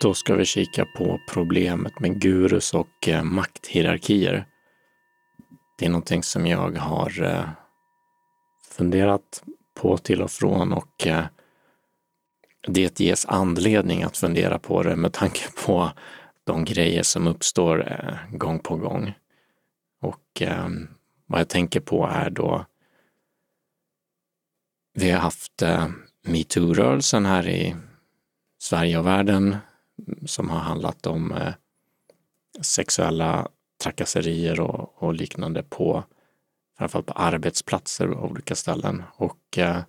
Då ska vi kika på problemet med gurus och eh, makthierarkier. Det är någonting som jag har eh, funderat på till och från och eh, det ges anledning att fundera på det med tanke på de grejer som uppstår eh, gång på gång. Och eh, vad jag tänker på är då vi har haft eh, metoo-rörelsen här i Sverige och världen som har handlat om eh, sexuella trakasserier och, och, liknande på framförallt på arbetsplatser och olika ställen och eh,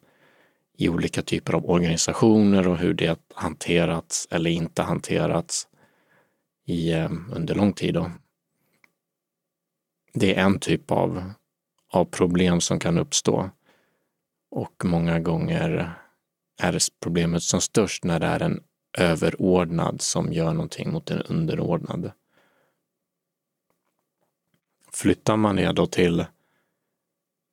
i olika typer av organisationer och hur det hanterats eller inte hanterats i, eh, under lång tid. Då. Det är en typ av, av problem som kan uppstå och många gånger är problemet som störst när det är en överordnad som gör någonting mot en underordnad. Flyttar man det då till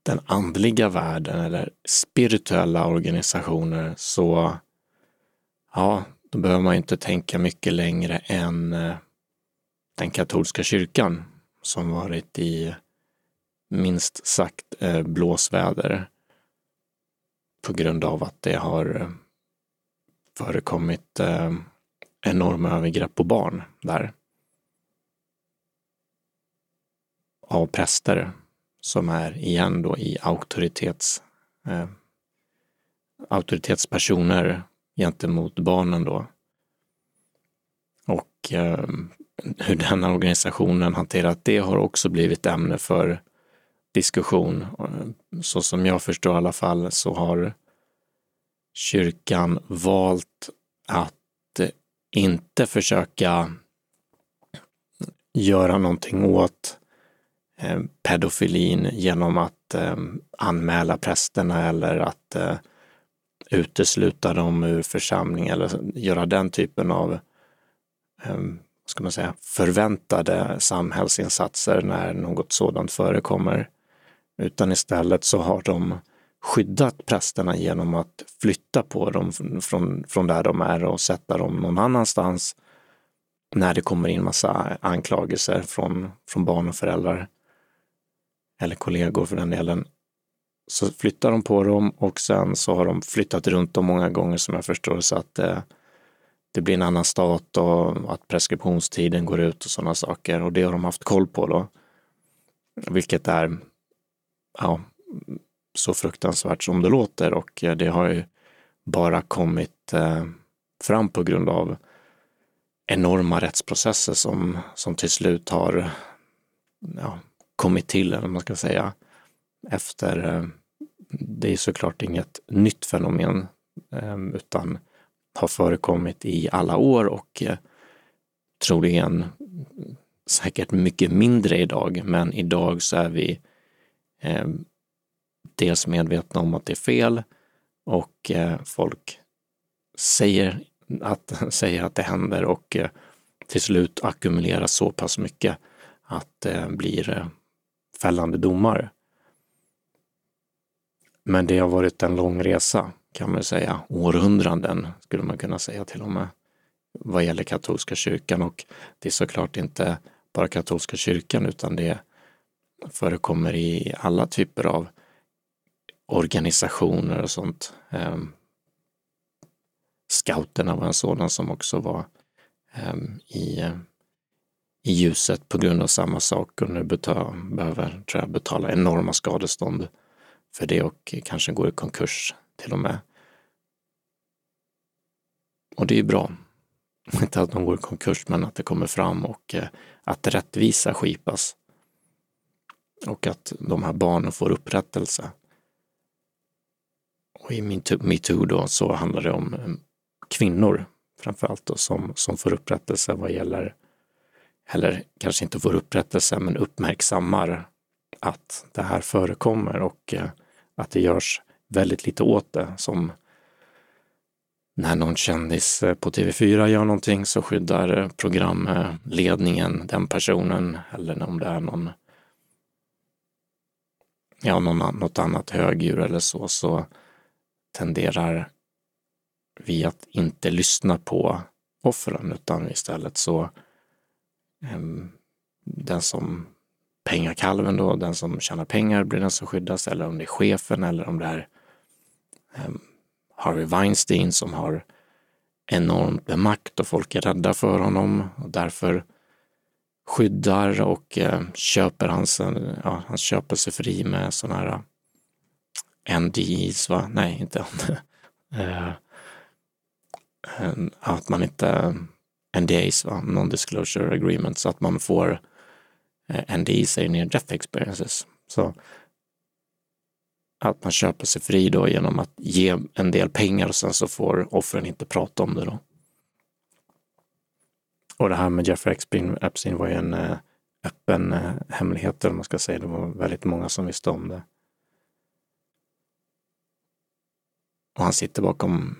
den andliga världen eller spirituella organisationer så ja, då behöver man inte tänka mycket längre än eh, den katolska kyrkan som varit i minst sagt eh, blåsväder på grund av att det har eh, eh, förekommit enorma övergrepp på barn där. Av präster som är igen då i auktoritets, eh, auktoritetspersoner gentemot barnen då. Och eh, hur den organisationen hanterat det har också blivit ämne för diskussion. Eh, så som jag förstår i alla fall så har kyrkan valt att eh, inte försöka eh, göra någonting åt eh, pedofilin genom att anmäla prästerna eller att utesluta dem ur församling eller göra den typen av ska man säga, förväntade samhällsinsatser när något sådant förekommer. Utan istället så har de skyddat prästerna genom att flytta på dem från, från där de är och sätta dem någon annanstans när det kommer in massa anklagelser från, från barn och föräldrar. Eller kollegor för den delen, så flyttar de på dem och sen så har de flyttat runt dem många gånger som jag förstår så att eh, det blir en annan stat och att preskriptionstiden går ut och sådana saker. Och det har de haft koll på då. Vilket är ja, så fruktansvärt som det låter och eh, det har ju bara kommit eh, fram på grund av enorma rättsprocesser som, som till slut har ja, kommit till, eller man ska säga, efter, eh, det är såklart inget nytt fenomen, utan har förekommit i alla år och troligen säkert mycket mindre idag, men idag så är vi dels medvetna om att det är fel och eh, folk säger att, säger att det händer och eh, till slut ackumuleras så pass mycket att det blir fällande domar. Men det har varit en lång resa kan man säga, århundraden skulle man kunna säga till och med, vad gäller katolska kyrkan och det är såklart inte bara katolska kyrkan utan det förekommer i alla typer av organisationer och sånt. Ehm, scouterna var en sådan som också var ehm, i i ljuset på grund av samma sak och nu betala, behöver tror jag, betala enorma skadestånd för det och kanske går i konkurs till och med. Och det är ju bra. Inte att de går i konkurs, men att det kommer fram och eh, att rättvisa skipas. Och att de här barnen får upprättelse. Och i metoo då så handlar det om eh, kvinnor framförallt då som, som får upprättelse vad gäller eller kanske inte får upprättelse, men uppmärksammar att det här förekommer och eh, att det görs väldigt lite åt det. Som när någon kändis eh, på TV4 gör någonting så skyddar programledningen den personen eller om det är någon ja, någon, något annat högdjur eller så, så tenderar vi att inte lyssna på offren, utan istället så ehm, den som pengakalven då, den som tjänar pengar blir den som skyddas, eller om det är chefen eller om det är ehm, Harvey Weinstein som har enormt med makt och folk är rädda för honom och därför skyddar och ehm, köper hans, ja, han köper sig fri med sådana här NDEs, va? Nej, inte eh, att man inte NDAs, va? Non-disclosure Agreements, så att man får eh, NDIs är near death experiences. Så att man köper sig fri då genom att ge en del pengar och sen så får offren inte prata om det då. Och det här med Jeffrey Epstein, Epstein var ju en eh, öppen eh, hemlighet, eller man ska säga. Det var väldigt många som visste om det. Och han sitter bakom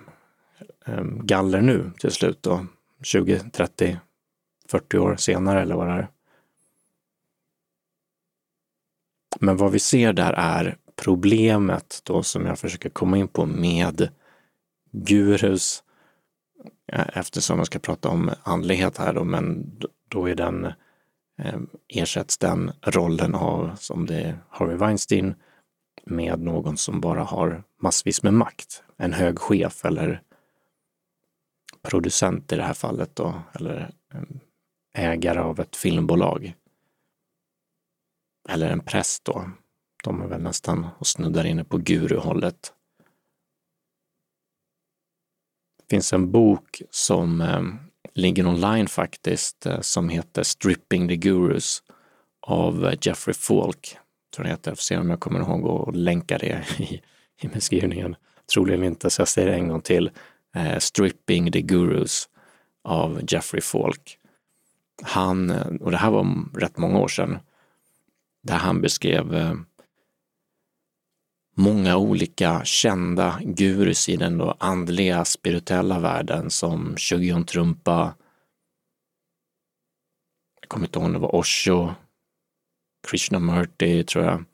ehm, galler nu till slut då, 20, 30, 40 år senare eller vad det är. Men vad vi ser där är problemet då som jag försöker komma in på med gurus, eh, eftersom jag ska prata om andlighet här då, men då är den, ehm, ersätts den rollen av, som det är Harvey Weinstein, med någon som bara har massvis med makt. En hög chef eller producent i det här fallet då, eller ägare av ett filmbolag. Eller en präst då. De är väl nästan och snuddar inne på guruhållet. Det finns en bok som eh, ligger online faktiskt eh, som heter Stripping the Gurus av eh, Jeffrey Falk. Tror jag heter. Jag får se om jag kommer ihåg att länka det i, i beskrivningen. Troligen inte, så jag säger det en gång till. Eh, Stripping the Gurus av Jeffrey Falk. Han, eh, och det här var rätt många år sedan, där han beskrev eh, många olika kända gurus i den då andliga spirituella världen som Shogyun Trumpa, jag kommer inte ihåg om det var Osho, Krishnamurti tror jag.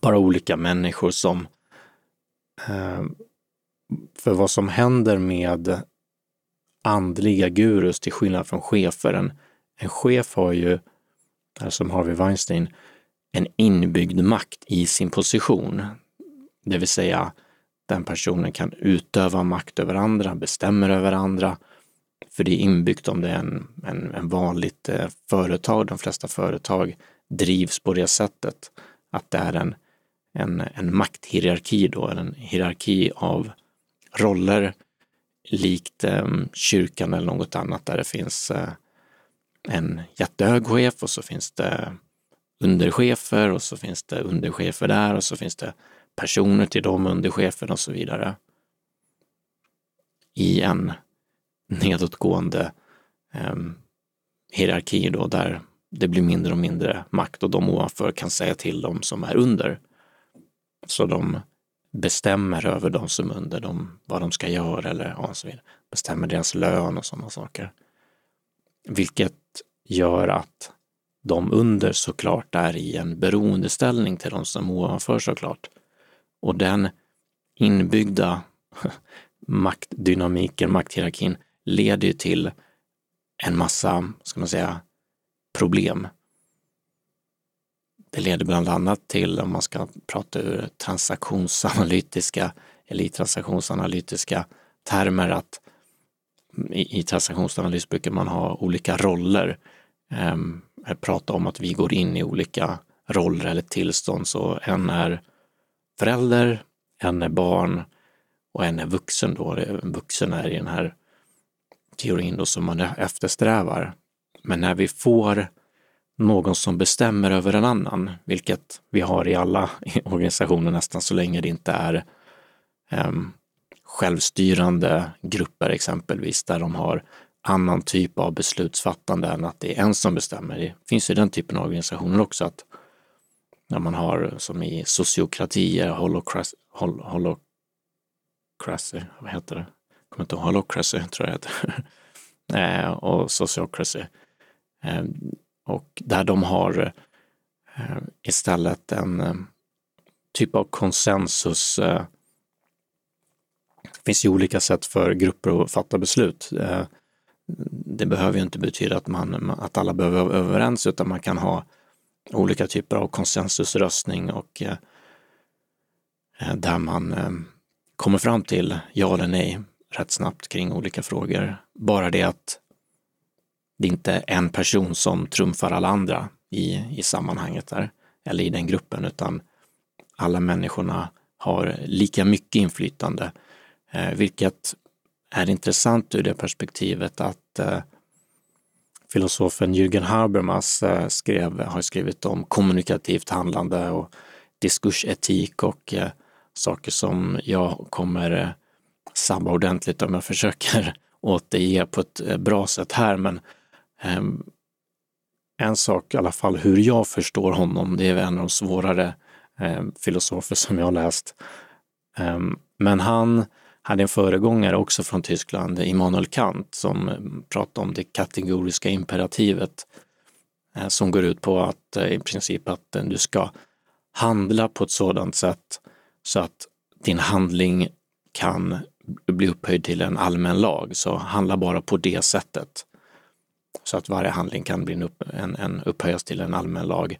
Bara olika människor som eh, för vad som händer med andliga gurus till skillnad från chefer. En, en chef har ju, som Harvey Weinstein, en inbyggd makt i sin position. Det vill säga, den personen kan utöva makt över andra, bestämmer över andra. För det är inbyggt om det är en, en, en vanligt eh, företag, de flesta företag drivs på det sättet att det är en, en, en makthierarki då, en hierarki av roller likt eh, kyrkan eller något annat där det finns eh, en jättehög chef och så finns det underchefer och så finns det underchefer där och så finns det personer till de undercheferna och så vidare. I en nedåtgående eh, hierarki då där det blir mindre och mindre makt och de ovanför kan säga till dem som är under. Så de bestämmer över de som är under dem, vad de ska göra eller ja, så vidare. bestämmer deras lön och sådana saker. Vilket gör att de under såklart är i en beroendeställning till de som ovanför såklart. Och den inbyggda maktdynamiken, makthierarkin, leder ju till en massa, ska man säga, problem. Det leder bland annat till, om man ska prata ur transaktionsanalytiska eller i transaktionsanalytiska termer, att i, i transaktionsanalys brukar man ha olika roller. Um, prata om att vi går in i olika roller eller tillstånd. Så en är förälder, en är barn och en är vuxen då. En vuxen är i den här teorin då som man eftersträvar. Men när vi får någon som bestämmer över en annan, vilket vi har i alla organisationer nästan så länge det inte är um, självstyrande grupper exempelvis, där de har annan typ av beslutsfattande än att det är en som bestämmer. Det finns ju den typen av organisationer också, att när man har som i sociokratier, holocracy, hol, holocracy, vad heter det? Jag kommer inte ihåg, holocracy tror jag det heter. Eh, och sociocracy. Eh, och där de har eh, istället en ehm, typ av konsensus Det finns ju olika sätt för grupper att fatta beslut. Eh, det behöver ju inte betyda att, man, att alla behöver vara överens utan man kan ha olika typer av konsensusröstning och eh, där man ehm, kommer fram till ja eller nej rätt snabbt kring olika frågor. Bara det att det inte är en person som trumfar alla andra i, i sammanhanget där, eller i den gruppen, utan alla människorna har lika mycket inflytande, eh, vilket är intressant ur det perspektivet att eh, filosofen Jürgen Habermas eh, skrev, har skrivit om kommunikativt handlande och diskursetik och eh, saker som jag kommer eh, sabba ordentligt om jag försöker återge på ett eh, bra sätt här. Men ehm, en sak i alla fall hur jag förstår honom, det är en av de svårare eh, filosofer som jag har läst. Ehm, men han hade en föregångare också från Tyskland, Immanuel Kant, som mm, pratade om det kategoriska imperativet eh, som går ut på att eh, i princip att du ska handla på ett sådant sätt så att din handling kan bli upphöjd till en allmän lag. Så handla bara på det sättet. Så att varje handling kan bli en, upp, en, en upphöjas till en allmän lag.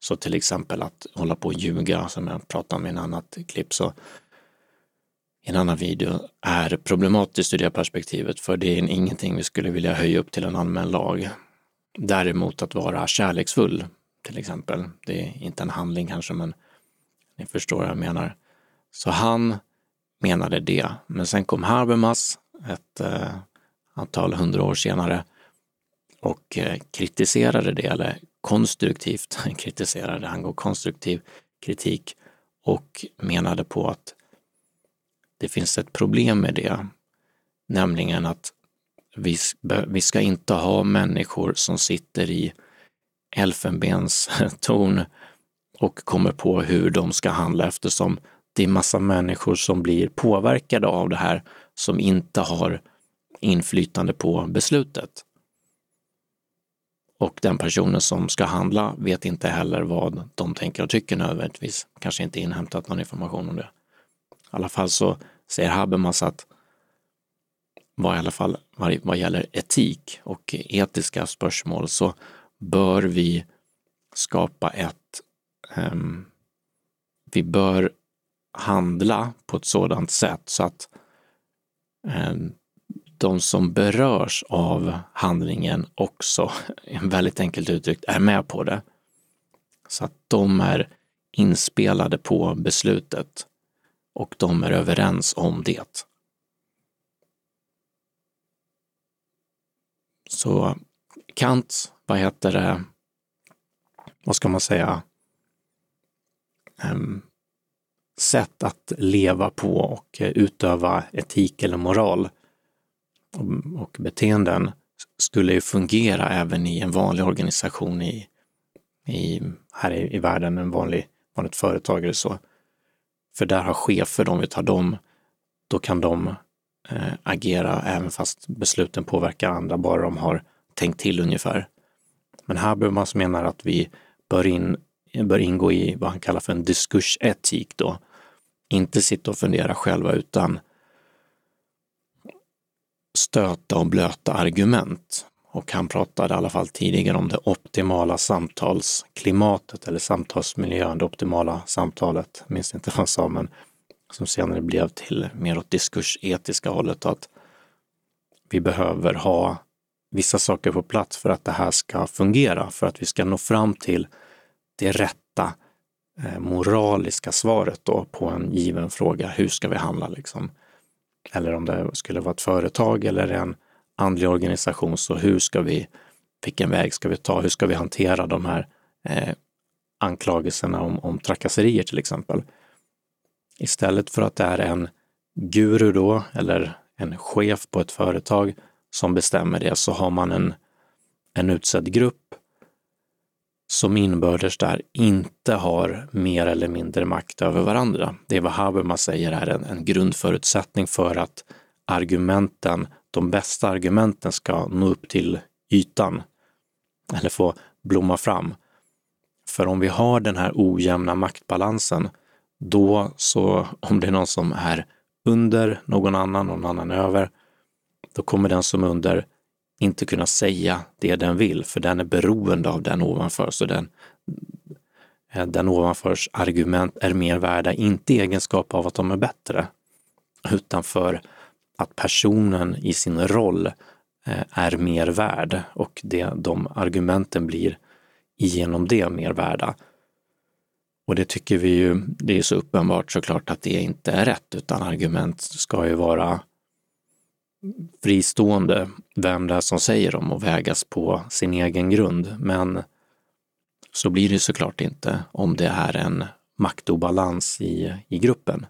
Så till exempel att hålla på och ljuga, som jag pratade om i en annat klipp, så i en annan video, är problematiskt ur det perspektivet, för det är ingenting vi skulle vilja höja upp till en allmän lag. Däremot att vara kärleksfull, till exempel, det är inte en handling kanske, men ni förstår vad jag menar. Så han menade det, men sen kom Habermas ett eh, antal hundra år senare och eh, kritiserade det, eller konstruktivt kritiserade, han gav konstruktiv kritik och menade på att det finns ett problem med det, nämligen att vi, vi ska inte ha människor som sitter i elfenbenstorn och kommer på hur de ska handla eftersom det är massa människor som blir påverkade av det här som inte har inflytande på beslutet. Och den personen som ska handla vet inte heller vad de tänker och tycker nödvändigtvis. Kanske inte inhämtat någon information om det. I alla fall så säger Habermas att vad i alla fall vad gäller etik och etiska spörsmål så bör vi skapa ett um, vi bör handla på ett sådant sätt så att eh, de som berörs av handlingen också, väldigt enkelt uttryckt, är med på det. Så att de är inspelade på beslutet och de är överens om det. Så Kant, vad heter det, vad ska man säga, um, sätt att leva på och eh, utöva etik eller moral och beteenden skulle ju fungera även i en vanlig organisation i, i, här i, i världen, en vanlig, vanligt företag eller så. För där har chefer, om vi tar dem, då kan de eh, agera även fast besluten påverkar andra, bara de har tänkt till ungefär. Men här Habermas menar att vi bör, in, bör ingå i vad han kallar för en diskursetik då. Inte sitta och fundera själva utan stöta och blöta argument. Och han pratade i alla fall tidigare om det optimala samtalsklimatet eller samtalsmiljön, det optimala samtalet. Jag minns inte vad han sa, men som senare blev till mer åt diskursetiska hållet att vi behöver ha vissa saker på plats för att det här ska fungera, för att vi ska nå fram till det rätta Eh, moraliska svaret då på en given fråga. Hur ska vi handla liksom? eller om det skulle vara ett företag eller en andlig organisation, så hur ska vi, vilken väg ska vi ta? Hur ska vi hantera de här eh, anklagelserna om, om trakasserier till exempel? Istället för att det är en guru då, eller en chef på ett företag som bestämmer det, så har man en, en utsedd grupp som inbördes där inte har mer eller mindre makt över varandra. Det är vad Habermas säger är en, en grundförutsättning för att argumenten, de bästa argumenten ska nå upp till ytan eller få blomma fram. För om vi har den här ojämna maktbalansen, då så, om det är någon som är under någon annan, någon annan över, då kommer den som är under inte kunna säga det den vill, för den är beroende av den ovanför. Så den, eh, den ovanförs argument är mer värda, inte i egenskap av att de är bättre, utan för att personen i sin roll eh, är mer värd och det, de argumenten blir genom det mer värda. Och det tycker vi ju, det är så uppenbart såklart att det inte är rätt, utan argument ska ju vara fristående, vem det är som säger dem och vägas på sin egen grund. Men så blir det såklart inte om det är en maktobalans i, i gruppen.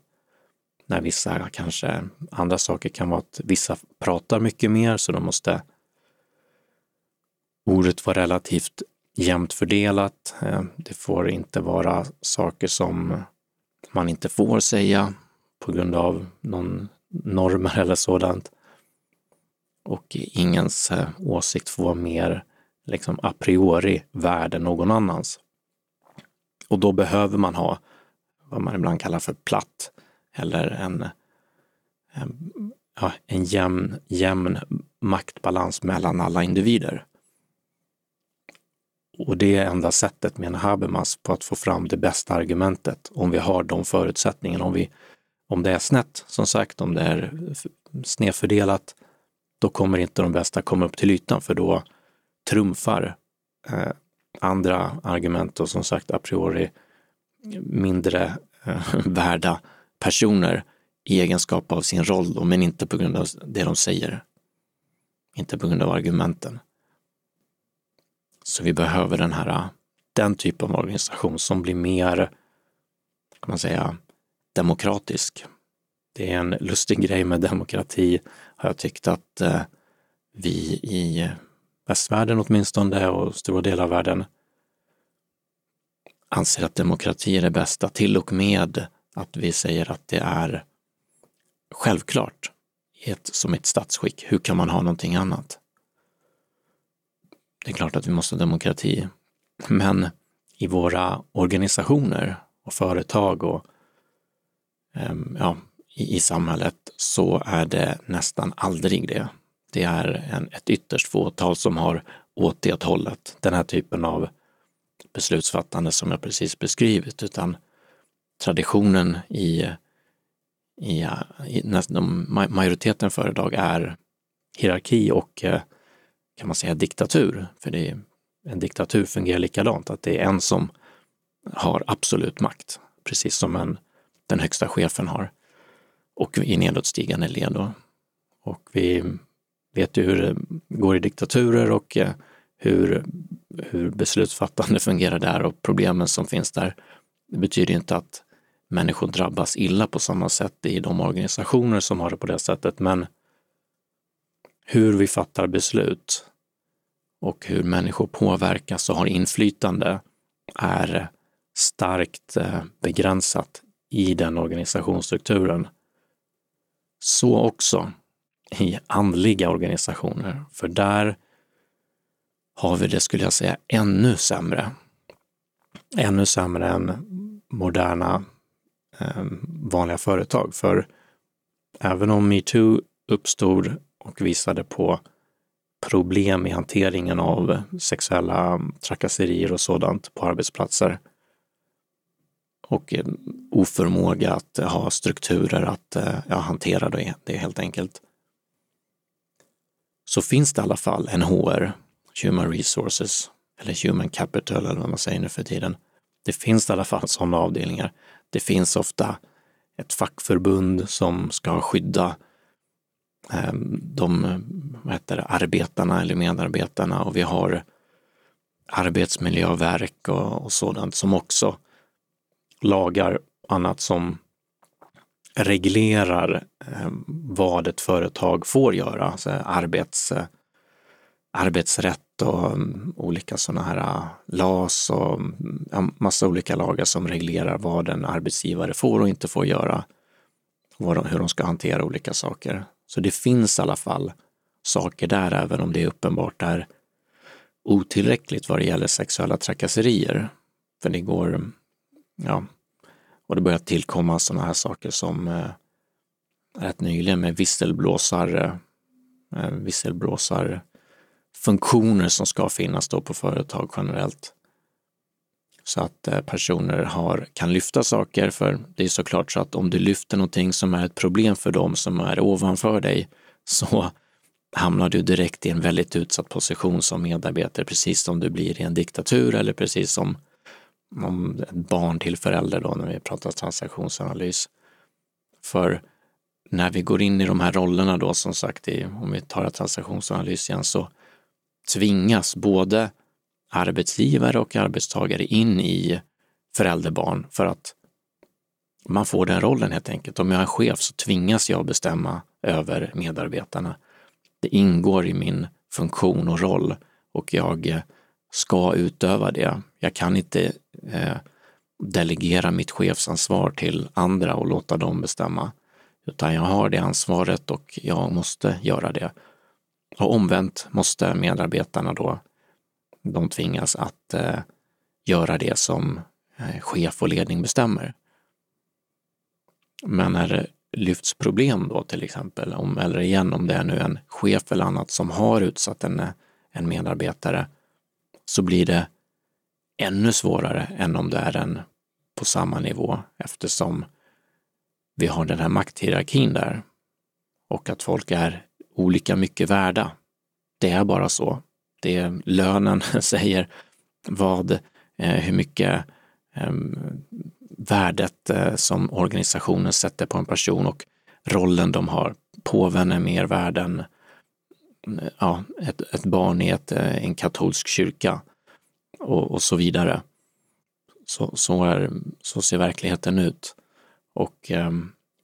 När vissa kanske, andra saker kan vara att vissa pratar mycket mer så då måste ordet vara relativt jämnt fördelat. Eh, det får inte vara saker som man inte får säga på grund av någon normer eller sådant. Och ingens eh, åsikt får vara mer liksom a priori värd än någon annans. Och då behöver man ha vad man ibland kallar för platt eller en, en, ja, en jämn, jämn maktbalans mellan alla individer. Och det är enda sättet, menar Habermas, på att få fram det bästa argumentet om vi har de förutsättningarna. Om, vi, om det är snett, som sagt, om det är snedfördelat, då kommer inte de bästa komma upp till ytan för då trumfar eh, andra argument och som sagt a priori mindre eh, värda personer i egenskap av sin roll då, men inte på grund av det de säger. Inte på grund av argumenten. Så vi behöver den här, den typen av organisation som blir mer, kan man säga, demokratisk. Det är en lustig grej med demokrati, har jag tyckt att eh, vi i västvärlden åtminstone och stora delar av världen anser att demokrati är det bästa, till och med att vi säger att det är självklart ett, som ett statsskick. Hur kan man ha någonting annat? Det är klart att vi måste ha demokrati, men i våra organisationer och företag och ehm, ja, i, i samhället så är det nästan aldrig det. Det är en, ett ytterst fåtal som har åt det hållet, den här typen av beslutsfattande som jag precis beskrivit, utan traditionen i, i, i nästan, majoriteten företag är hierarki och eh, kan man säga diktatur, för det är, en diktatur fungerar likadant, att det är en som har absolut makt, precis som en, den högsta chefen har och i nedåtstigande led. Då. Och vi vet ju hur det går i diktaturer och eh, hur, hur beslutsfattande fungerar där och problemen som finns där. Det betyder inte att människor drabbas illa på samma sätt i de organisationer som har det på det sättet, men hur vi fattar beslut och hur människor påverkas och har inflytande är starkt eh, begränsat i den organisationsstrukturen. Så också i andliga organisationer, för där har vi det, skulle jag säga, ännu sämre. Ännu sämre än moderna eh, vanliga företag. För även om metoo uppstod och visade på problem i hanteringen av sexuella trakasserier och sådant på arbetsplatser och eh, oförmåga att eh, ha strukturer att eh, ja, hantera det, det helt enkelt. Så finns det i alla fall en HR, Human Resources, eller Human Capital eller vad man säger nu för tiden. Det finns i alla fall sådana avdelningar. Det finns ofta ett fackförbund som ska skydda ehm, de vad heter det, arbetarna eller medarbetarna och vi har arbetsmiljöverk och, och sådant som också lagar och annat som reglerar eh, vad ett företag får göra, alltså arbets, eh, arbetsrätt och mm, olika sådana här eh, LAS och mm, massa olika lagar som reglerar vad en arbetsgivare får och inte får göra. Och de, hur de ska hantera olika saker. Så det finns i alla fall saker där, även om det är uppenbart är otillräckligt vad det gäller sexuella trakasserier. För det går, mm, ja, och det börjar tillkomma sådana här saker som eh, rätt nyligen med visselblåsare, eh, visselblåsarfunktioner som ska finnas då på företag generellt. Så att eh, personer har, kan lyfta saker, för det är såklart så att om du lyfter någonting som är ett problem för dem som är ovanför dig så hamnar du direkt i en väldigt utsatt position som medarbetare, precis som du blir i en diktatur eller precis som om ett barn till förälder då när vi pratar transaktionsanalys. För när vi går in i de här rollerna då som sagt, i, om vi tar transaktionsanalys igen, så tvingas både arbetsgivare och arbetstagare in i förälderbarn för att man får den rollen helt enkelt. Om jag är chef så tvingas jag bestämma över medarbetarna. Det ingår i min funktion och roll och jag ska utöva det. Jag kan inte eh, delegera mitt chefsansvar till andra och låta dem bestämma, utan jag har det ansvaret och jag måste göra det. Och omvänt måste medarbetarna då, de tvingas att eh, göra det som eh, chef och ledning bestämmer. Men när det lyfts problem då till exempel, om, eller igen om det är nu en chef eller annat som har utsatt en, en medarbetare, så blir det ännu svårare än om det är en på samma nivå eftersom vi har den här makthierarkin där och att folk är olika mycket värda. Det är bara så. Det är lönen säger vad, eh, hur mycket eh, värdet eh, som organisationen sätter på en person och rollen de har. Påven är mer värd än ja, ett, ett barn i ett, eh, en katolsk kyrka och, och så vidare. Så, så, är, så ser verkligheten ut. Och eh,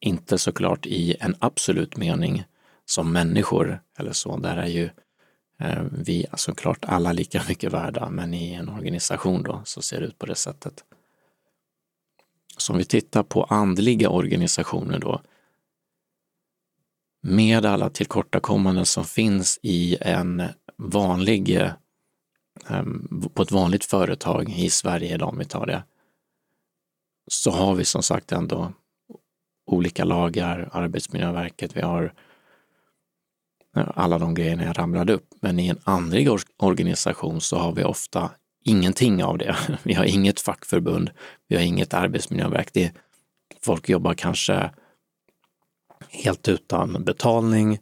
inte såklart i en absolut mening som människor eller så. Där är ju eh, vi såklart alla lika mycket värda, men i en organisation då så ser det ut på det sättet. Så om vi tittar på andliga organisationer då, med alla tillkortakommanden som finns i en vanlig, Ehm, på ett vanligt företag i Sverige idag, om vi tar det, så har vi som sagt ändå olika lagar, Arbetsmiljöverket, vi har alla de grejerna jag ramlade upp. Men i en andlig organisation så har vi ofta ingenting av det. Vi har inget fackförbund, vi har inget arbetsmiljöverk. Det, folk jobbar kanske helt utan betalning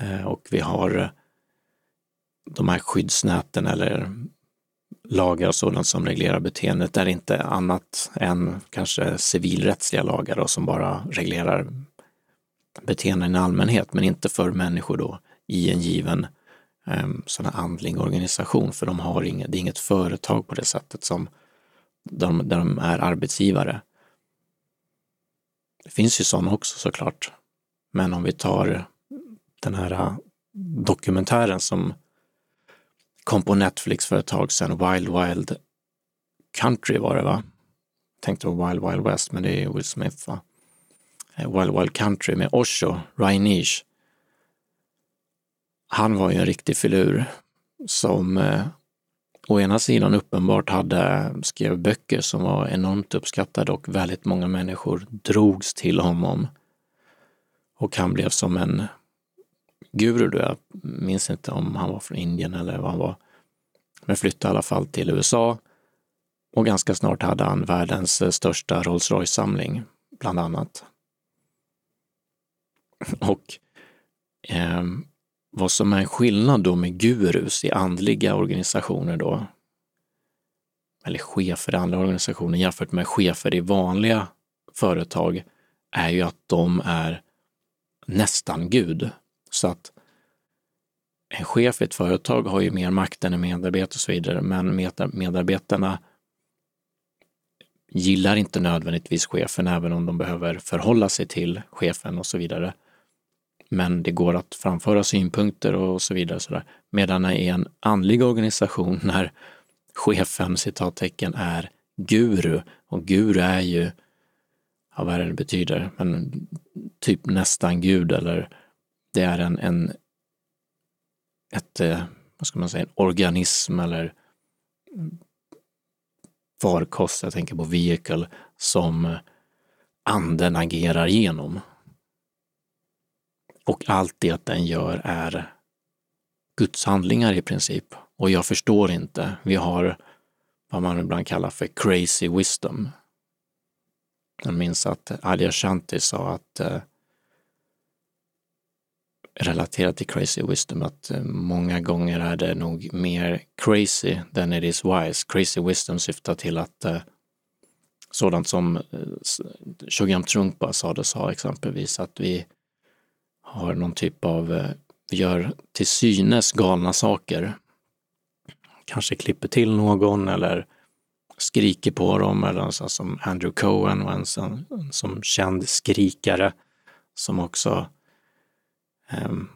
eh, och vi har de här skyddsnäten eller lagar och sådant som reglerar beteendet är inte annat än kanske civilrättsliga lagar då, som bara reglerar beteenden i allmänhet, men inte för människor då i en given eh, sån här andlig organisation, för de har inget, det är inget företag på det sättet som de, där de är arbetsgivare. Det finns ju sådana också såklart, men om vi tar den här ah, dokumentären som kom på Netflix för ett tag sedan, Wild Wild Country var det va? Tänkte på Wild Wild West, men det är Will Smith va? Eh, Wild Wild Country med Osho, Rainish. Han var ju en riktig filur som eh, å ena sidan uppenbart hade, skrev böcker som var enormt uppskattade och väldigt många människor drogs till honom och han blev som en guru då. Jag minns inte om han var från Indien eller vad han var. Men flyttade i alla fall till USA och ganska snart hade han världens eh, största Rolls Royce-samling, bland annat. Och eh, vad som är en skillnad då med gurus i andliga organisationer då, eller chefer i andra organisationer jämfört med chefer i vanliga företag, är ju att de är nästan Gud. Så att en chef i ett företag har ju mer makt än en medarbetare och så vidare, men medarbetarna gillar inte nödvändigtvis chefen, även om de behöver förhålla sig till chefen och så vidare. Men det går att framföra synpunkter och så vidare. Så där. Medan i en andlig organisation när chefen citattecken är guru och guru är ju ja, vad är det det betyder, men typ nästan gud eller det är en, en ett, eh, vad ska man säga, en organism eller farkost, jag tänker på vehicle, som anden agerar genom. Och allt det den gör är gudshandlingar i princip. Och jag förstår inte. Vi har vad man ibland kallar för crazy wisdom. Jag minns att Alia Shanti sa att eh, relatera relaterat till crazy wisdom att eh, många gånger är det nog mer crazy than it is wise. Crazy wisdom syftar till att eh, sådant som eh, Shogyam Trungpa sades sa exempelvis att vi har någon typ av, eh, vi gör till synes galna saker. Kanske klipper till någon eller skriker på dem eller så som Andrew Cohen var en sån, som känd skrikare som också Ehm,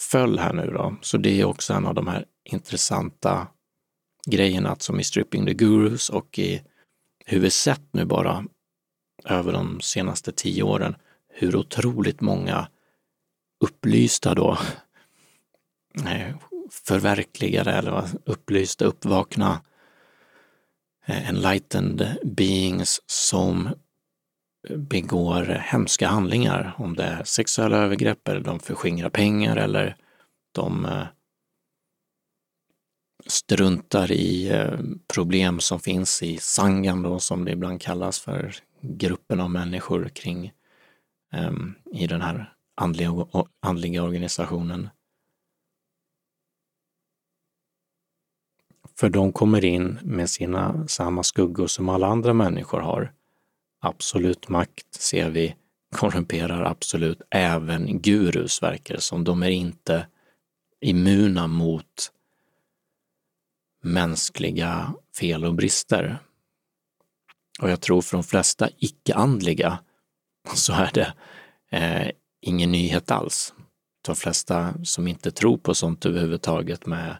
föll här nu då. Så det är också en av de här intressanta grejerna att som i Stripping the Gurus och i hur vi sett nu bara över de senaste tio åren hur otroligt många upplysta då eh, förverkligade eller upplysta, uppvakna eh, enlightened beings som begår hemska handlingar, om det är sexuella övergrepp eller de förskingrar pengar eller de eh, struntar i eh, problem som finns i sangan då, som det ibland kallas för, gruppen av människor kring um, i den här andliga, andliga organisationen. För de kommer in med sina samma skuggor som alla andra människor har. Absolut makt ser vi korrumperar absolut även gurus verkar som. De är inte immuna mot mänskliga fel och brister. Och jag tror för de flesta icke-andliga så är det eh, ingen nyhet alls. De flesta som inte tror på sånt överhuvudtaget med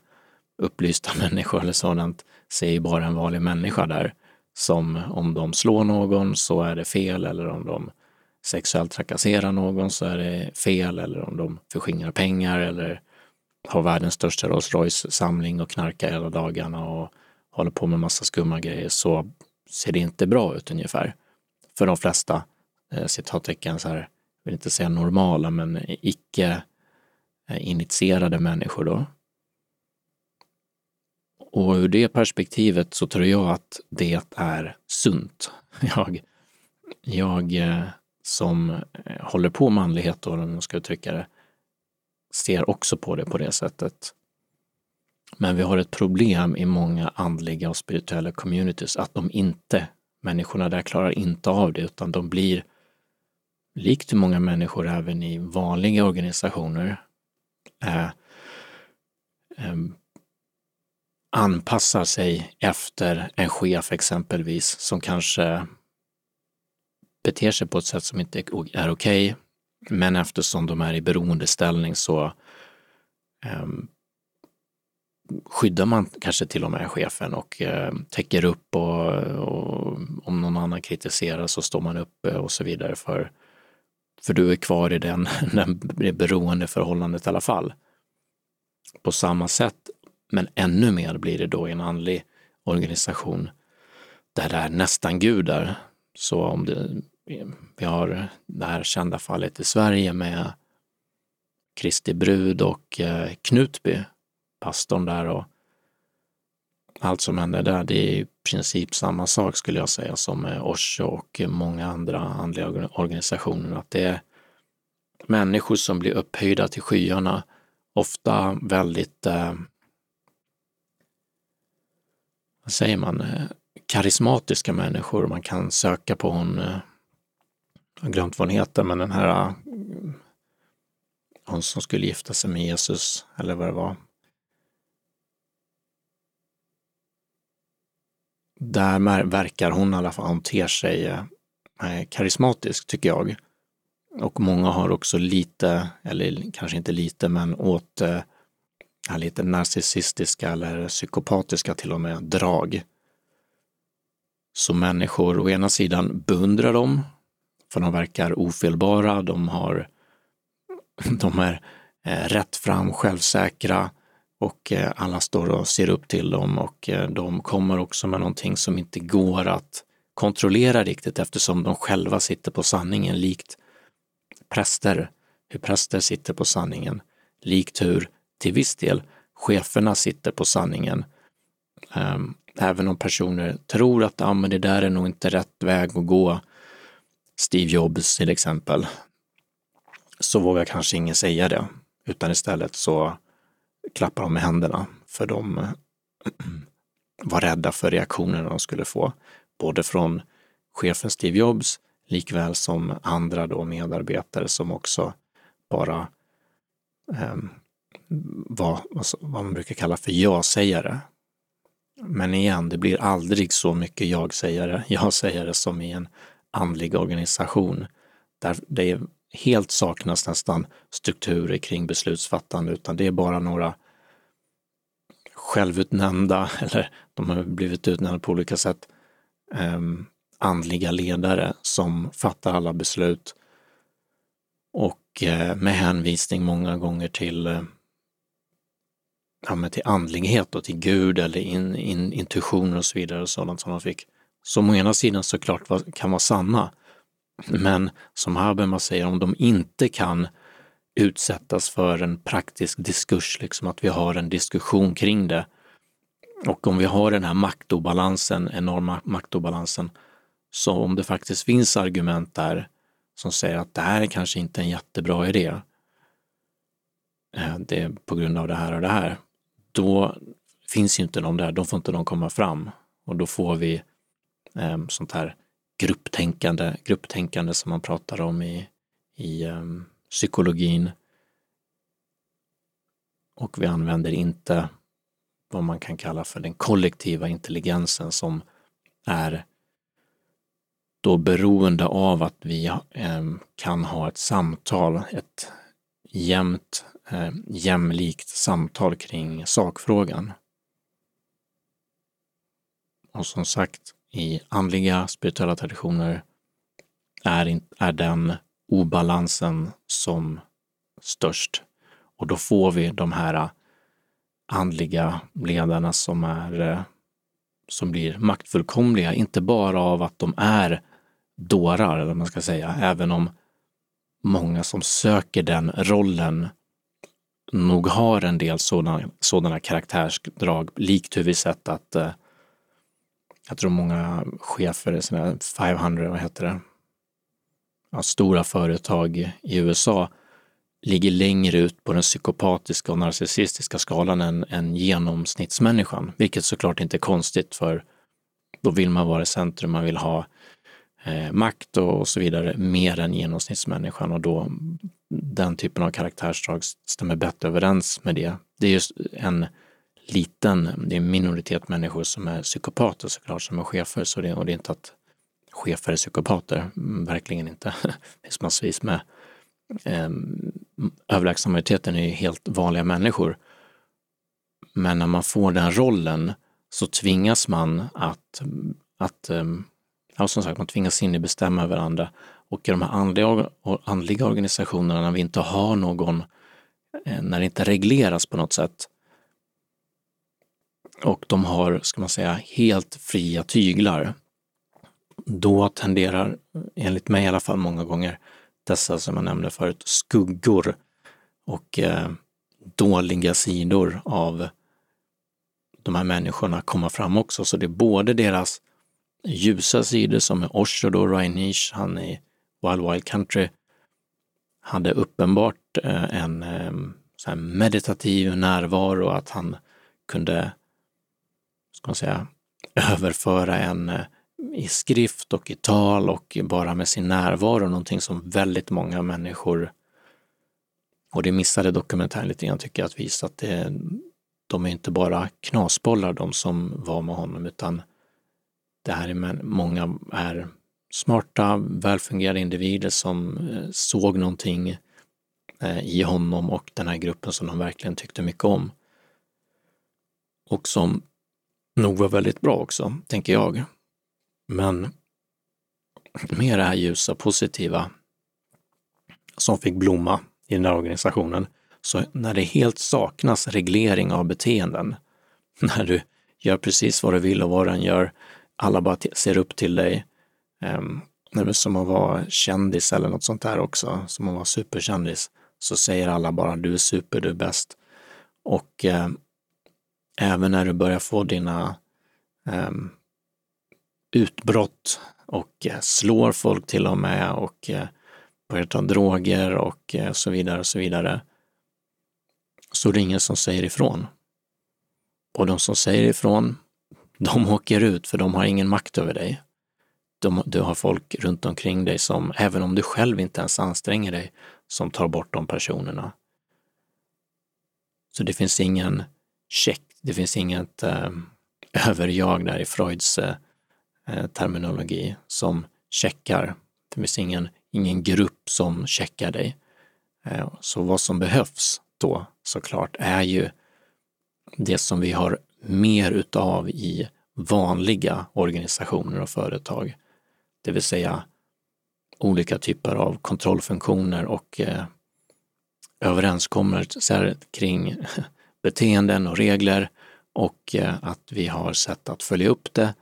upplysta människor eller sådant ser ju bara en vanlig människa där som om de slår någon så är det fel eller om de sexuellt trakasserar någon så är det fel eller om de förskingrar pengar eller har världens största Rolls Royce-samling och knarkar hela dagarna och håller på med massa skumma grejer så ser det inte bra ut ungefär. För de flesta, eh, citattecken, så här, vill inte säga normala, men icke eh, initierade människor då. Och ur det perspektivet så tror jag att det är sunt. Jag, jag eh, som eh, håller på manlighet, då, om jag ska uttrycka det, ser också på det på det sättet. Men vi har ett problem i många andliga och spirituella communities att de inte, människorna där klarar inte av det utan de blir, likt många människor även i vanliga organisationer, eh, eh, anpassar sig efter en chef exempelvis som kanske beter sig på ett sätt som inte är okej. Okay, men eftersom de är i beroendeställning så um, skyddar man kanske till och med chefen och uh, täcker upp och, och, om någon annan kritiserar så står man upp eh, och så vidare för, för du är kvar i den, den beroendeförhållandet i alla fall. På samma sätt, men ännu mer blir det då i en andlig organisation där det är nästan gudar. Så om det vi har det här kända fallet i Sverige med Kristi brud och eh, Knutby, pastorn där och allt som händer där, det är i princip samma sak skulle jag säga som med Osho och många andra andliga organisationer. Att det är människor som blir upphöjda till skyarna, ofta väldigt, eh, vad säger man, eh, karismatiska människor. Man kan söka på hon eh, jag har glömt vad hon heter, men den här eh, hon som skulle gifta sig med Jesus, eller vad det var. Där verkar hon i alla fall, hon ter sig karismatisk tycker jag. Och många har också lite, eller kanske inte lite, men åt lite narcissistiska eller psykopatiska till och med drag. Så människor å ena sidan beundrar dem för de verkar ofelbara, de, har, de är rättfram, rätt fram, självsäkra och eh, alla står och ser upp till dem och eh, de kommer också med någonting som inte går att kontrollera riktigt eftersom de själva sitter på sanningen likt präster hur präster sitter på sanningen, likt hur till viss del cheferna sitter på sanningen. Ehm, även om personer tror att ah, men det där är nog inte rätt väg att gå, Steve Jobs till exempel, så vågar kanske ingen säga det, utan istället så klappar de med händerna för de var rädda för reaktionerna de skulle få, både från chefen Steve Jobs likväl som andra då medarbetare som också bara eh, var alltså, vad man brukar kalla för ja-sägare. Men igen, det blir aldrig så mycket jag-sägare, ja-sägare som i en andlig organisation där det helt saknas nästan strukturer kring beslutsfattande, utan det är bara några självutnämnda, eller de har blivit utnämnda på olika sätt, eh, andliga ledare som fattar alla beslut och eh, med hänvisning många gånger till, eh, ja, men till andlighet och till Gud eller in, in, intuitioner och så vidare och sådant som de fick. Som å ena sidan såklart var, kan vara sanna, men som Habermas säger, om de inte kan utsättas för en praktisk diskurs, liksom att vi har en diskussion kring det. Och om vi har den här maktobalansen, enorma maktobalansen, så om det faktiskt finns argument där som säger att det här är kanske inte en jättebra idé, eh, det är på grund av det här och det här, då finns ju inte de där, då får inte de komma fram och då får vi eh, sånt här grupptänkande, grupptänkande som man pratar om i, i eh, psykologin. Och vi använder inte vad man kan kalla för den kollektiva intelligensen som är då beroende av att vi eh, kan ha ett samtal, ett jämnt, eh, jämlikt samtal kring sakfrågan. Och som sagt, i andliga spirituella traditioner är, är den obalansen som störst. Och då får vi de här andliga ledarna som, är, eh, som blir maktfullkomliga, inte bara av att de är dårar, eller man ska säga, även om många som söker den rollen nog har en del sådana, sådana karaktärsdrag, likt hur vi sett att eh, jag tror många chefer, sina 500, vad heter det, ja, stora företag i USA ligger längre ut på den psykopatiska och narcissistiska skalan än, än genomsnittsmänniskan, vilket såklart inte är konstigt för då vill man vara i centrum, man vill ha eh, makt och, och, så vidare mer än genomsnittsmänniskan och då den typen av karaktärsdrag stämmer bättre överens med det. Det är just en liten, det är en minoritet människor som är psykopater såklart, som är chefer, så det, och det är inte att chefer är psykopater, mm, verkligen inte. Det finns massvis med eh, överlägsna majoriteten är ju helt vanliga människor. Men när man får den rollen så tvingas man att, att ehm, ja, som sagt, man tvingas in i bestämma över andra. Och i de här andliga, andliga organisationerna, när vi inte har någon, eh, när det inte regleras på något sätt, och de har, ska man säga, helt fria tyglar, då tenderar, enligt mig i alla fall många gånger, dessa som jag nämnde förut, skuggor och eh, dåliga sidor av de här människorna komma fram också. Så det är både deras ljusa sidor som är Osho då, Rainish, han i Wild Wild Country, hade uppenbart eh, en eh, så meditativ närvaro, att han kunde, ska man säga, överföra en eh, i skrift och i tal och bara med sin närvaro, någonting som väldigt många människor, och det missade dokumentären lite grann tycker jag, att visa att det, de är inte bara knasbollar de som var med honom, utan det här är många är smarta, välfungerande individer som eh, såg någonting eh, i honom och den här gruppen som de verkligen tyckte mycket om. Och som nog var väldigt bra också, tänker jag. Men med det här ljusa, positiva som fick blomma i den här organisationen, så när det helt saknas reglering av beteenden, när du gör precis vad du vill och vad den gör, alla bara ser upp till dig. Um, det är som att vara kändis eller något sånt där också, som att vara superkändis. så säger alla bara du är super, du är bäst. Och eh, även när du börjar få dina eh, utbrott och eh, slår folk till och med och eh, börjar ta droger och eh, så vidare och så vidare, så är det ingen som säger ifrån. Och de som säger ifrån, de åker ut för de har ingen makt över dig. De, du har folk runt omkring dig som, även om du själv inte ens anstränger dig, som tar bort de personerna. Så det finns ingen check, det finns inget eh, överjag där i Freuds eh, eh terminologi som checkar. Det finns ingen, ingen grupp som checkar dig. Eh, så vad som behövs då såklart är ju det som vi har mer utav i vanliga organisationer och företag. Det vill säga olika typer av kontrollfunktioner och eh, överenskommelser kring beteenden och regler och eh, att vi har sätt att följa upp det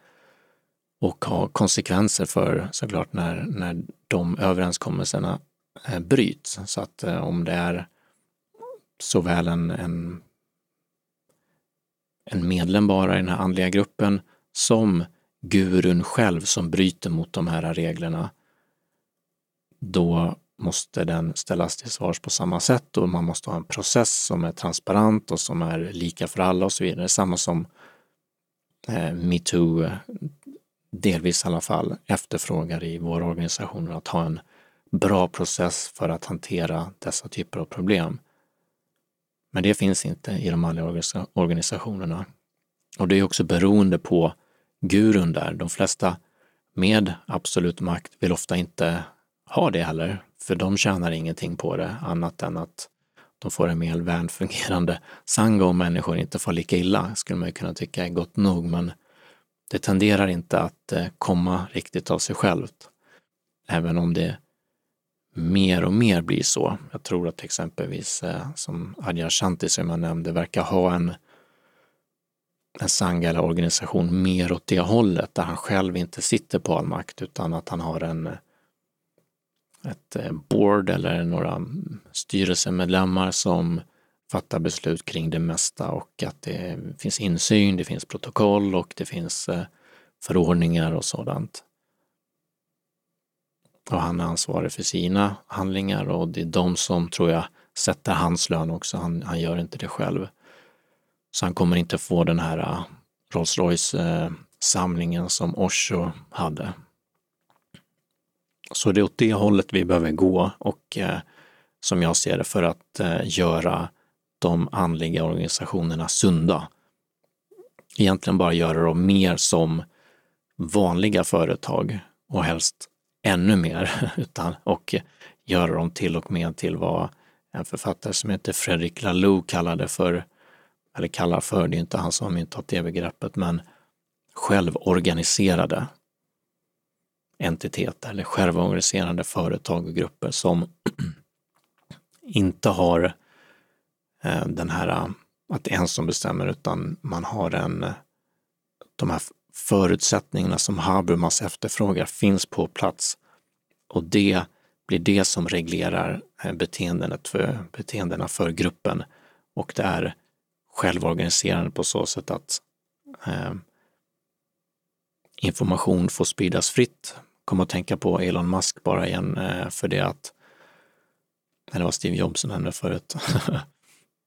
och ha konsekvenser för såklart när, när de överenskommelserna eh, bryts. Så att eh, om det är såväl en, en, en medlem bara i den här andliga gruppen som gurun själv som bryter mot de här reglerna, då måste den ställas till svars på samma sätt och man måste ha en process som är transparent och som är lika för alla och så vidare. Samma som eh, metoo, delvis i alla fall, efterfrågar i våra organisationer att ha en bra process för att hantera dessa typer av problem. Men det finns inte i de andra organisationerna. Och det är också beroende på gurun där. De flesta med absolut makt vill ofta inte ha det heller, för de tjänar ingenting på det annat än att de får en mer välfungerande sanga och människor inte får lika illa, skulle man ju kunna tycka är gott nog, men det tenderar inte att eh, komma riktigt av sig självt. Även om det mer och mer blir så. Jag tror att exempelvis eh, som Adja Shanti som jag nämnde verkar ha en, en sanga eller organisation mer åt det hållet där han själv inte sitter på all makt utan att han har en ett eh, board eller några styrelsemedlemmar som fattar beslut kring det mesta och att det finns insyn, det finns protokoll och det finns eh, förordningar och sådant. Och han är ansvarig för sina handlingar och det är de som, tror jag, sätter hans lön också. Han, han gör inte det själv. Så han kommer inte få den här äh, Rolls Royce-samlingen äh, som Osho hade. Så det är åt det hållet vi behöver gå och äh, som jag ser det för att göra de andliga organisationerna sunda. Egentligen bara göra dem mer som vanliga företag och helst ännu mer, utan, och göra dem till och med till vad en författare som heter Fredrik Laloux kallade för, eller kallar för, det är inte han som har myntat det begreppet, men självorganiserade entiteter eller självorganiserande företag och grupper som inte har eh, den här att det är en som bestämmer utan man har en, de här förutsättningarna som Habermas efterfrågar finns på plats. Och det blir det som reglerar eh, beteendet för, beteendena för gruppen. Och det är självorganiserande på så sätt att eh, information får spridas fritt. Kom att tänka på Elon Musk bara igen eh, för det att, eller var Steve Jobs som nämnde förut,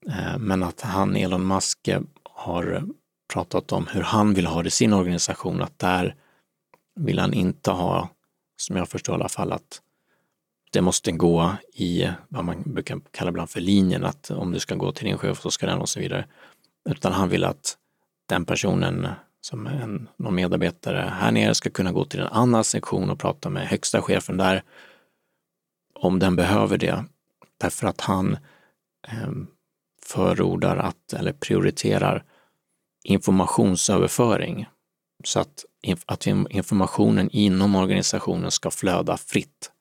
eh, men att han, Elon Musk, eh, har pratat om hur han vill ha det i sin organisation, att där vill han inte ha, som jag förstår i alla fall, att det måste gå i vad man brukar kalla ibland för linjen, att om du ska gå till din chef så ska den och så vidare. Utan han vill att den personen som en, någon medarbetare här nere ska kunna gå till en annan sektion och prata med högsta chefen där om den behöver det. Därför att han eh, förordar att, eller prioriterar informationsöverföring så att, att informationen inom organisationen ska flöda fritt.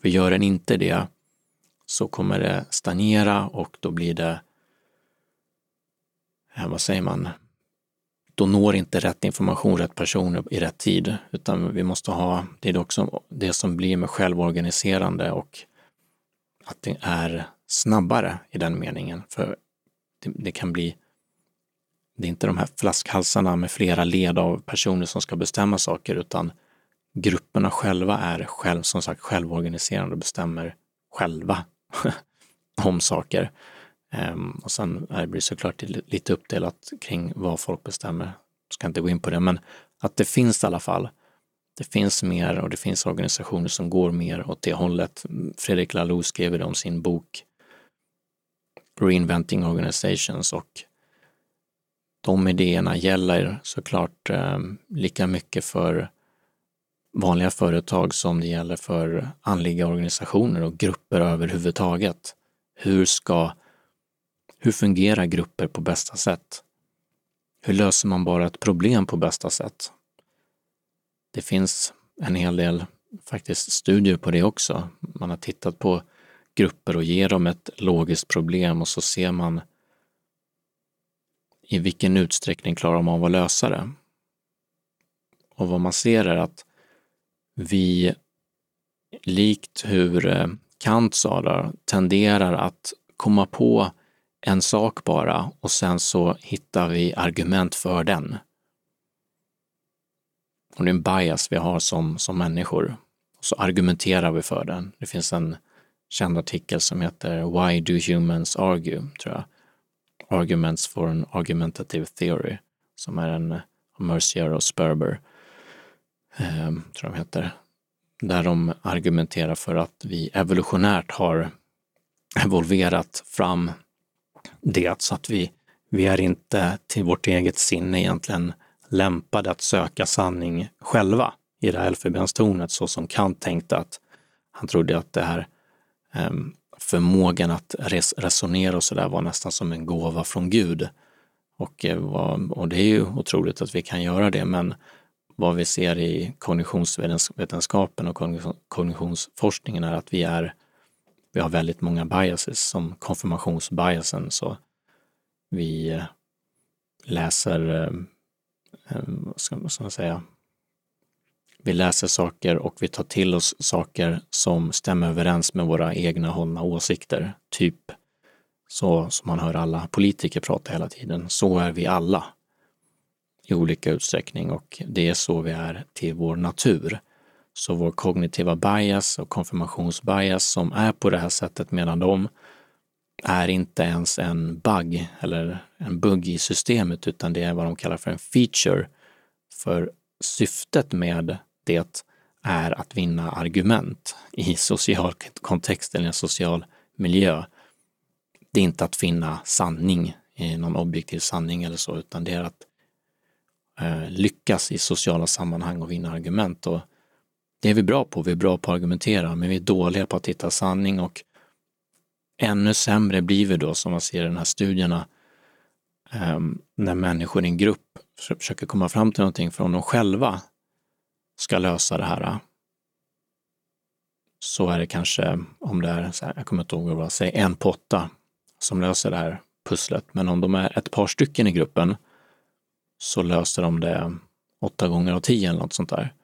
För gör den inte det så kommer det stagnera och då blir det, vad säger man, då når inte rätt information rätt personer i rätt tid, utan vi måste ha, det är också det som blir med självorganiserande och att det är snabbare i den meningen. För det, det, kan bli, det är inte de här flaskhalsarna med flera led av personer som ska bestämma saker, utan grupperna själva är själv, som sagt självorganiserande och bestämmer själva om saker. Um, och sen är det såklart lite uppdelat kring vad folk bestämmer. Jag ska inte gå in på det, men att det finns i alla fall. Det finns mer och det finns organisationer som går mer åt det hållet. Fredrik Laloux skrev det om sin bok Reinventing Organizations och de idéerna gäller såklart um, lika mycket för vanliga företag som det gäller för andliga organisationer och grupper överhuvudtaget. Hur ska, hur fungerar grupper på bästa sätt? Hur löser man bara ett problem på bästa sätt? Det finns en hel del faktiskt studier på det också. Man har tittat på grupper och ger dem ett logiskt problem och så ser man i vilken utsträckning klarar de av att lösa det. Och vad man ser är att vi, likt hur eh, Kant sa där, tenderar att komma på en sak bara och sen så hittar vi argument för den. Och det är en bias vi har som, som människor. Och så argumenterar vi för den. Det finns en känd artikel som heter Why do humans argue? tror jag. Arguments for an argumentative theory, som är en Mercier och Sperber, eh, tror de heter, där de argumenterar för att vi evolutionärt har evolverat fram det så att vi, vi är inte till vårt eget sinne egentligen lämpade att söka sanning själva i det här elfenbenstornet så som Kant tänkte att han trodde att det här ehm, förmågan att res resonera och sådär var nästan som en gåva från Gud. Och, eh, och det är ju otroligt att vi kan göra det, men vad vi ser i kognitionsvetenskapen och kognitionsforskningen är att vi är vi har väldigt många biases som konfirmationsbiasen så vi eh, läser, eh, eh, vad ska, vad ska man säga, vi läser saker och vi tar till oss saker som stämmer överens med våra egna hållna åsikter. Typ så som man hör alla politiker prata hela tiden. Så är vi alla i olika utsträckning och det är så vi är till vår natur. Så vår kognitiva bias och konfirmationsbias som är på det här sättet medan de är inte ens en bug eller en bugg i systemet utan det är vad de kallar för en feature. För syftet med det är att vinna argument i social kontext eller en social miljö. Det är inte att finna sanning, någon objektiv sanning eller så, utan det är att eh, lyckas i sociala sammanhang och vinna argument. Och det är vi bra på, vi är bra på att argumentera, men vi är dåliga på att hitta sanning och ännu sämre blir vi då, som man ser i de här studierna, eh, när människor i en grupp försöker komma fram till någonting för om de själva ska lösa det här så är det kanske, om det är, så här, jag kommer inte ihåg vad säg en på åtta som löser det här pusslet. Men om de är ett par stycken i gruppen så löser de det åtta gånger av tio eller något sånt där.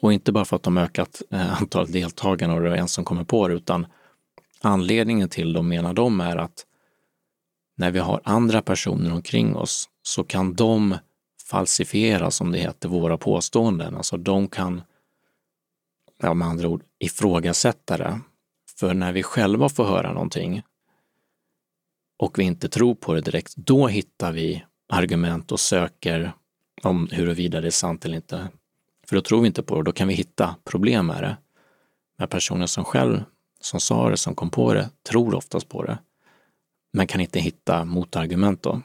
Och inte bara för att de ökat eh, antalet deltagare och det är en som kommer på det, utan anledningen till dem menar de är att när vi har andra personer omkring oss så kan de falsifiera, som det heter, våra påståenden. Alltså de kan, ja, med andra ord, ifrågasätta det. För när vi själva får höra någonting och vi inte tror på det direkt, då hittar vi argument och söker om huruvida det är sant eller inte. För då tror vi inte på det, då kan vi hitta problem med det. Men personen som själv, som sa det, som kom på det, tror oftast på det, men kan inte hitta motargument då.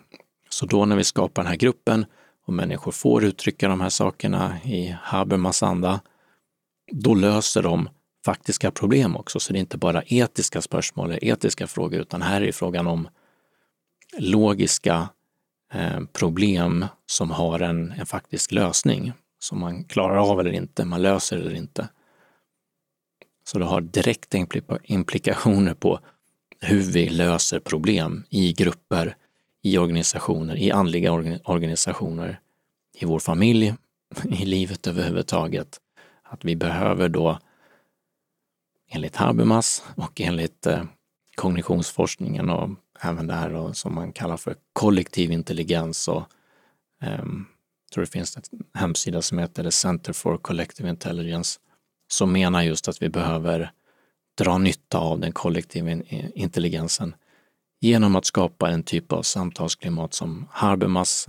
Så då när vi skapar den här gruppen och människor får uttrycka de här sakerna i Habermas anda, då löser de faktiska problem också. Så det är inte bara etiska spörsmål eller etiska frågor, utan här är frågan om logiska Eh, problem som har en, en faktisk lösning, som man klarar av eller inte, man löser eller inte. Så det har direkta implikationer på hur vi löser problem i grupper, i organisationer, i andliga organisationer, i vår familj, i livet överhuvudtaget. Att vi behöver då enligt Habermas och enligt eh, kognitionsforskningen och även det här då, som man kallar för kollektiv intelligens och eh, tror det finns en hemsida som heter The Center for Collective Intelligence som menar just att vi behöver dra nytta av den kollektiva intelligensen genom att skapa en typ av samtalsklimat som Habermas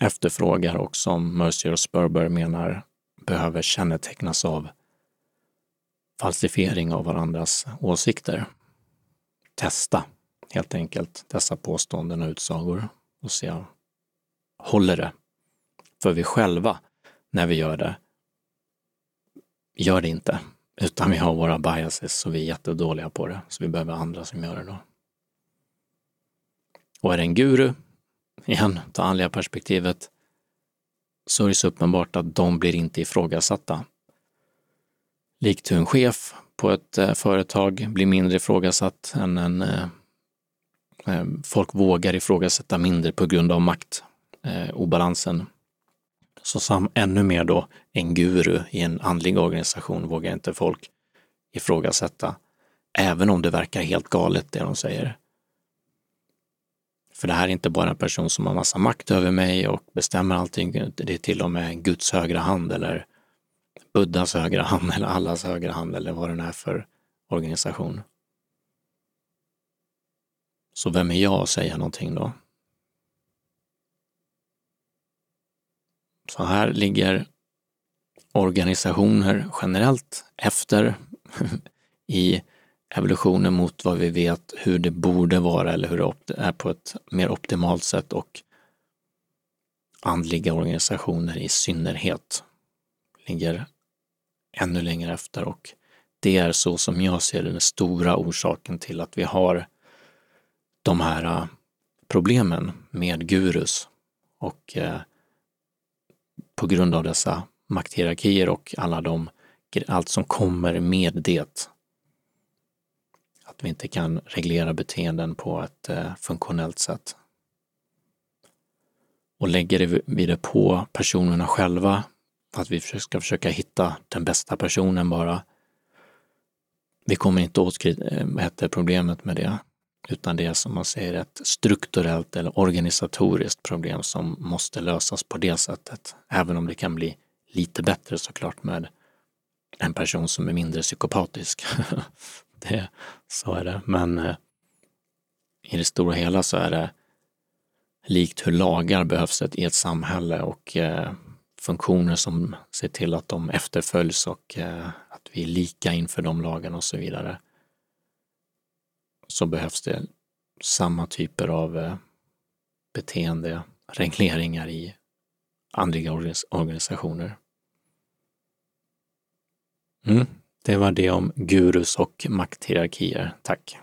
efterfrågar och som Mercier och Sperber menar behöver kännetecknas av falsifiering av varandras åsikter. Testa helt enkelt dessa påståenden och utsagor och se, håller det? För vi själva, när vi gör det, gör det inte, utan vi har våra biases och vi är jättedåliga på det, så vi behöver andra som gör det då. Och är det en guru, igen, det andliga perspektivet, så är det så uppenbart att de blir inte ifrågasatta. Likt hur en chef på ett eh, företag blir mindre ifrågasatt än en eh, eh, folk vågar ifrågasätta mindre på grund av maktobalansen. Eh, så sam, ännu mer då en guru i en andlig organisation vågar inte folk ifrågasätta, även om det verkar helt galet det de säger. För det här är inte bara en person som har massa makt över mig och bestämmer allting, det är till och med Guds högra hand eller Buddhas högra hand eller allas högra hand eller vad den är för organisation. Så vem är jag att säga någonting då? Så här ligger organisationer generellt efter i evolutionen mot vad vi vet hur det borde vara eller hur det är på ett mer optimalt sätt och andliga organisationer i synnerhet ligger ännu längre efter och det är så som jag ser det den stora orsaken till att vi har de här äh, problemen med gurus och eh, på grund av dessa makthierarkier och alla de, allt som kommer med det. Att vi inte kan reglera beteenden på ett eh, funktionellt sätt. Och lägger vi det på personerna själva, att vi ska försöka hitta den bästa personen bara. Vi kommer inte åt eh, problemet med det, utan det är som man säger ett strukturellt eller organisatoriskt problem som måste lösas på det sättet, även om det kan bli lite bättre såklart med en person som är mindre psykopatisk. det, så är det, men eh, i det stora hela så är det likt hur lagar behövs i ett samhälle och eh, funktioner som ser till att de efterföljs och eh, att vi är lika inför de lagarna och så vidare så behövs det samma typer av eh, beteende regleringar i andliga organisationer. Mm, det var det om gurus och makthierarkier. Tack!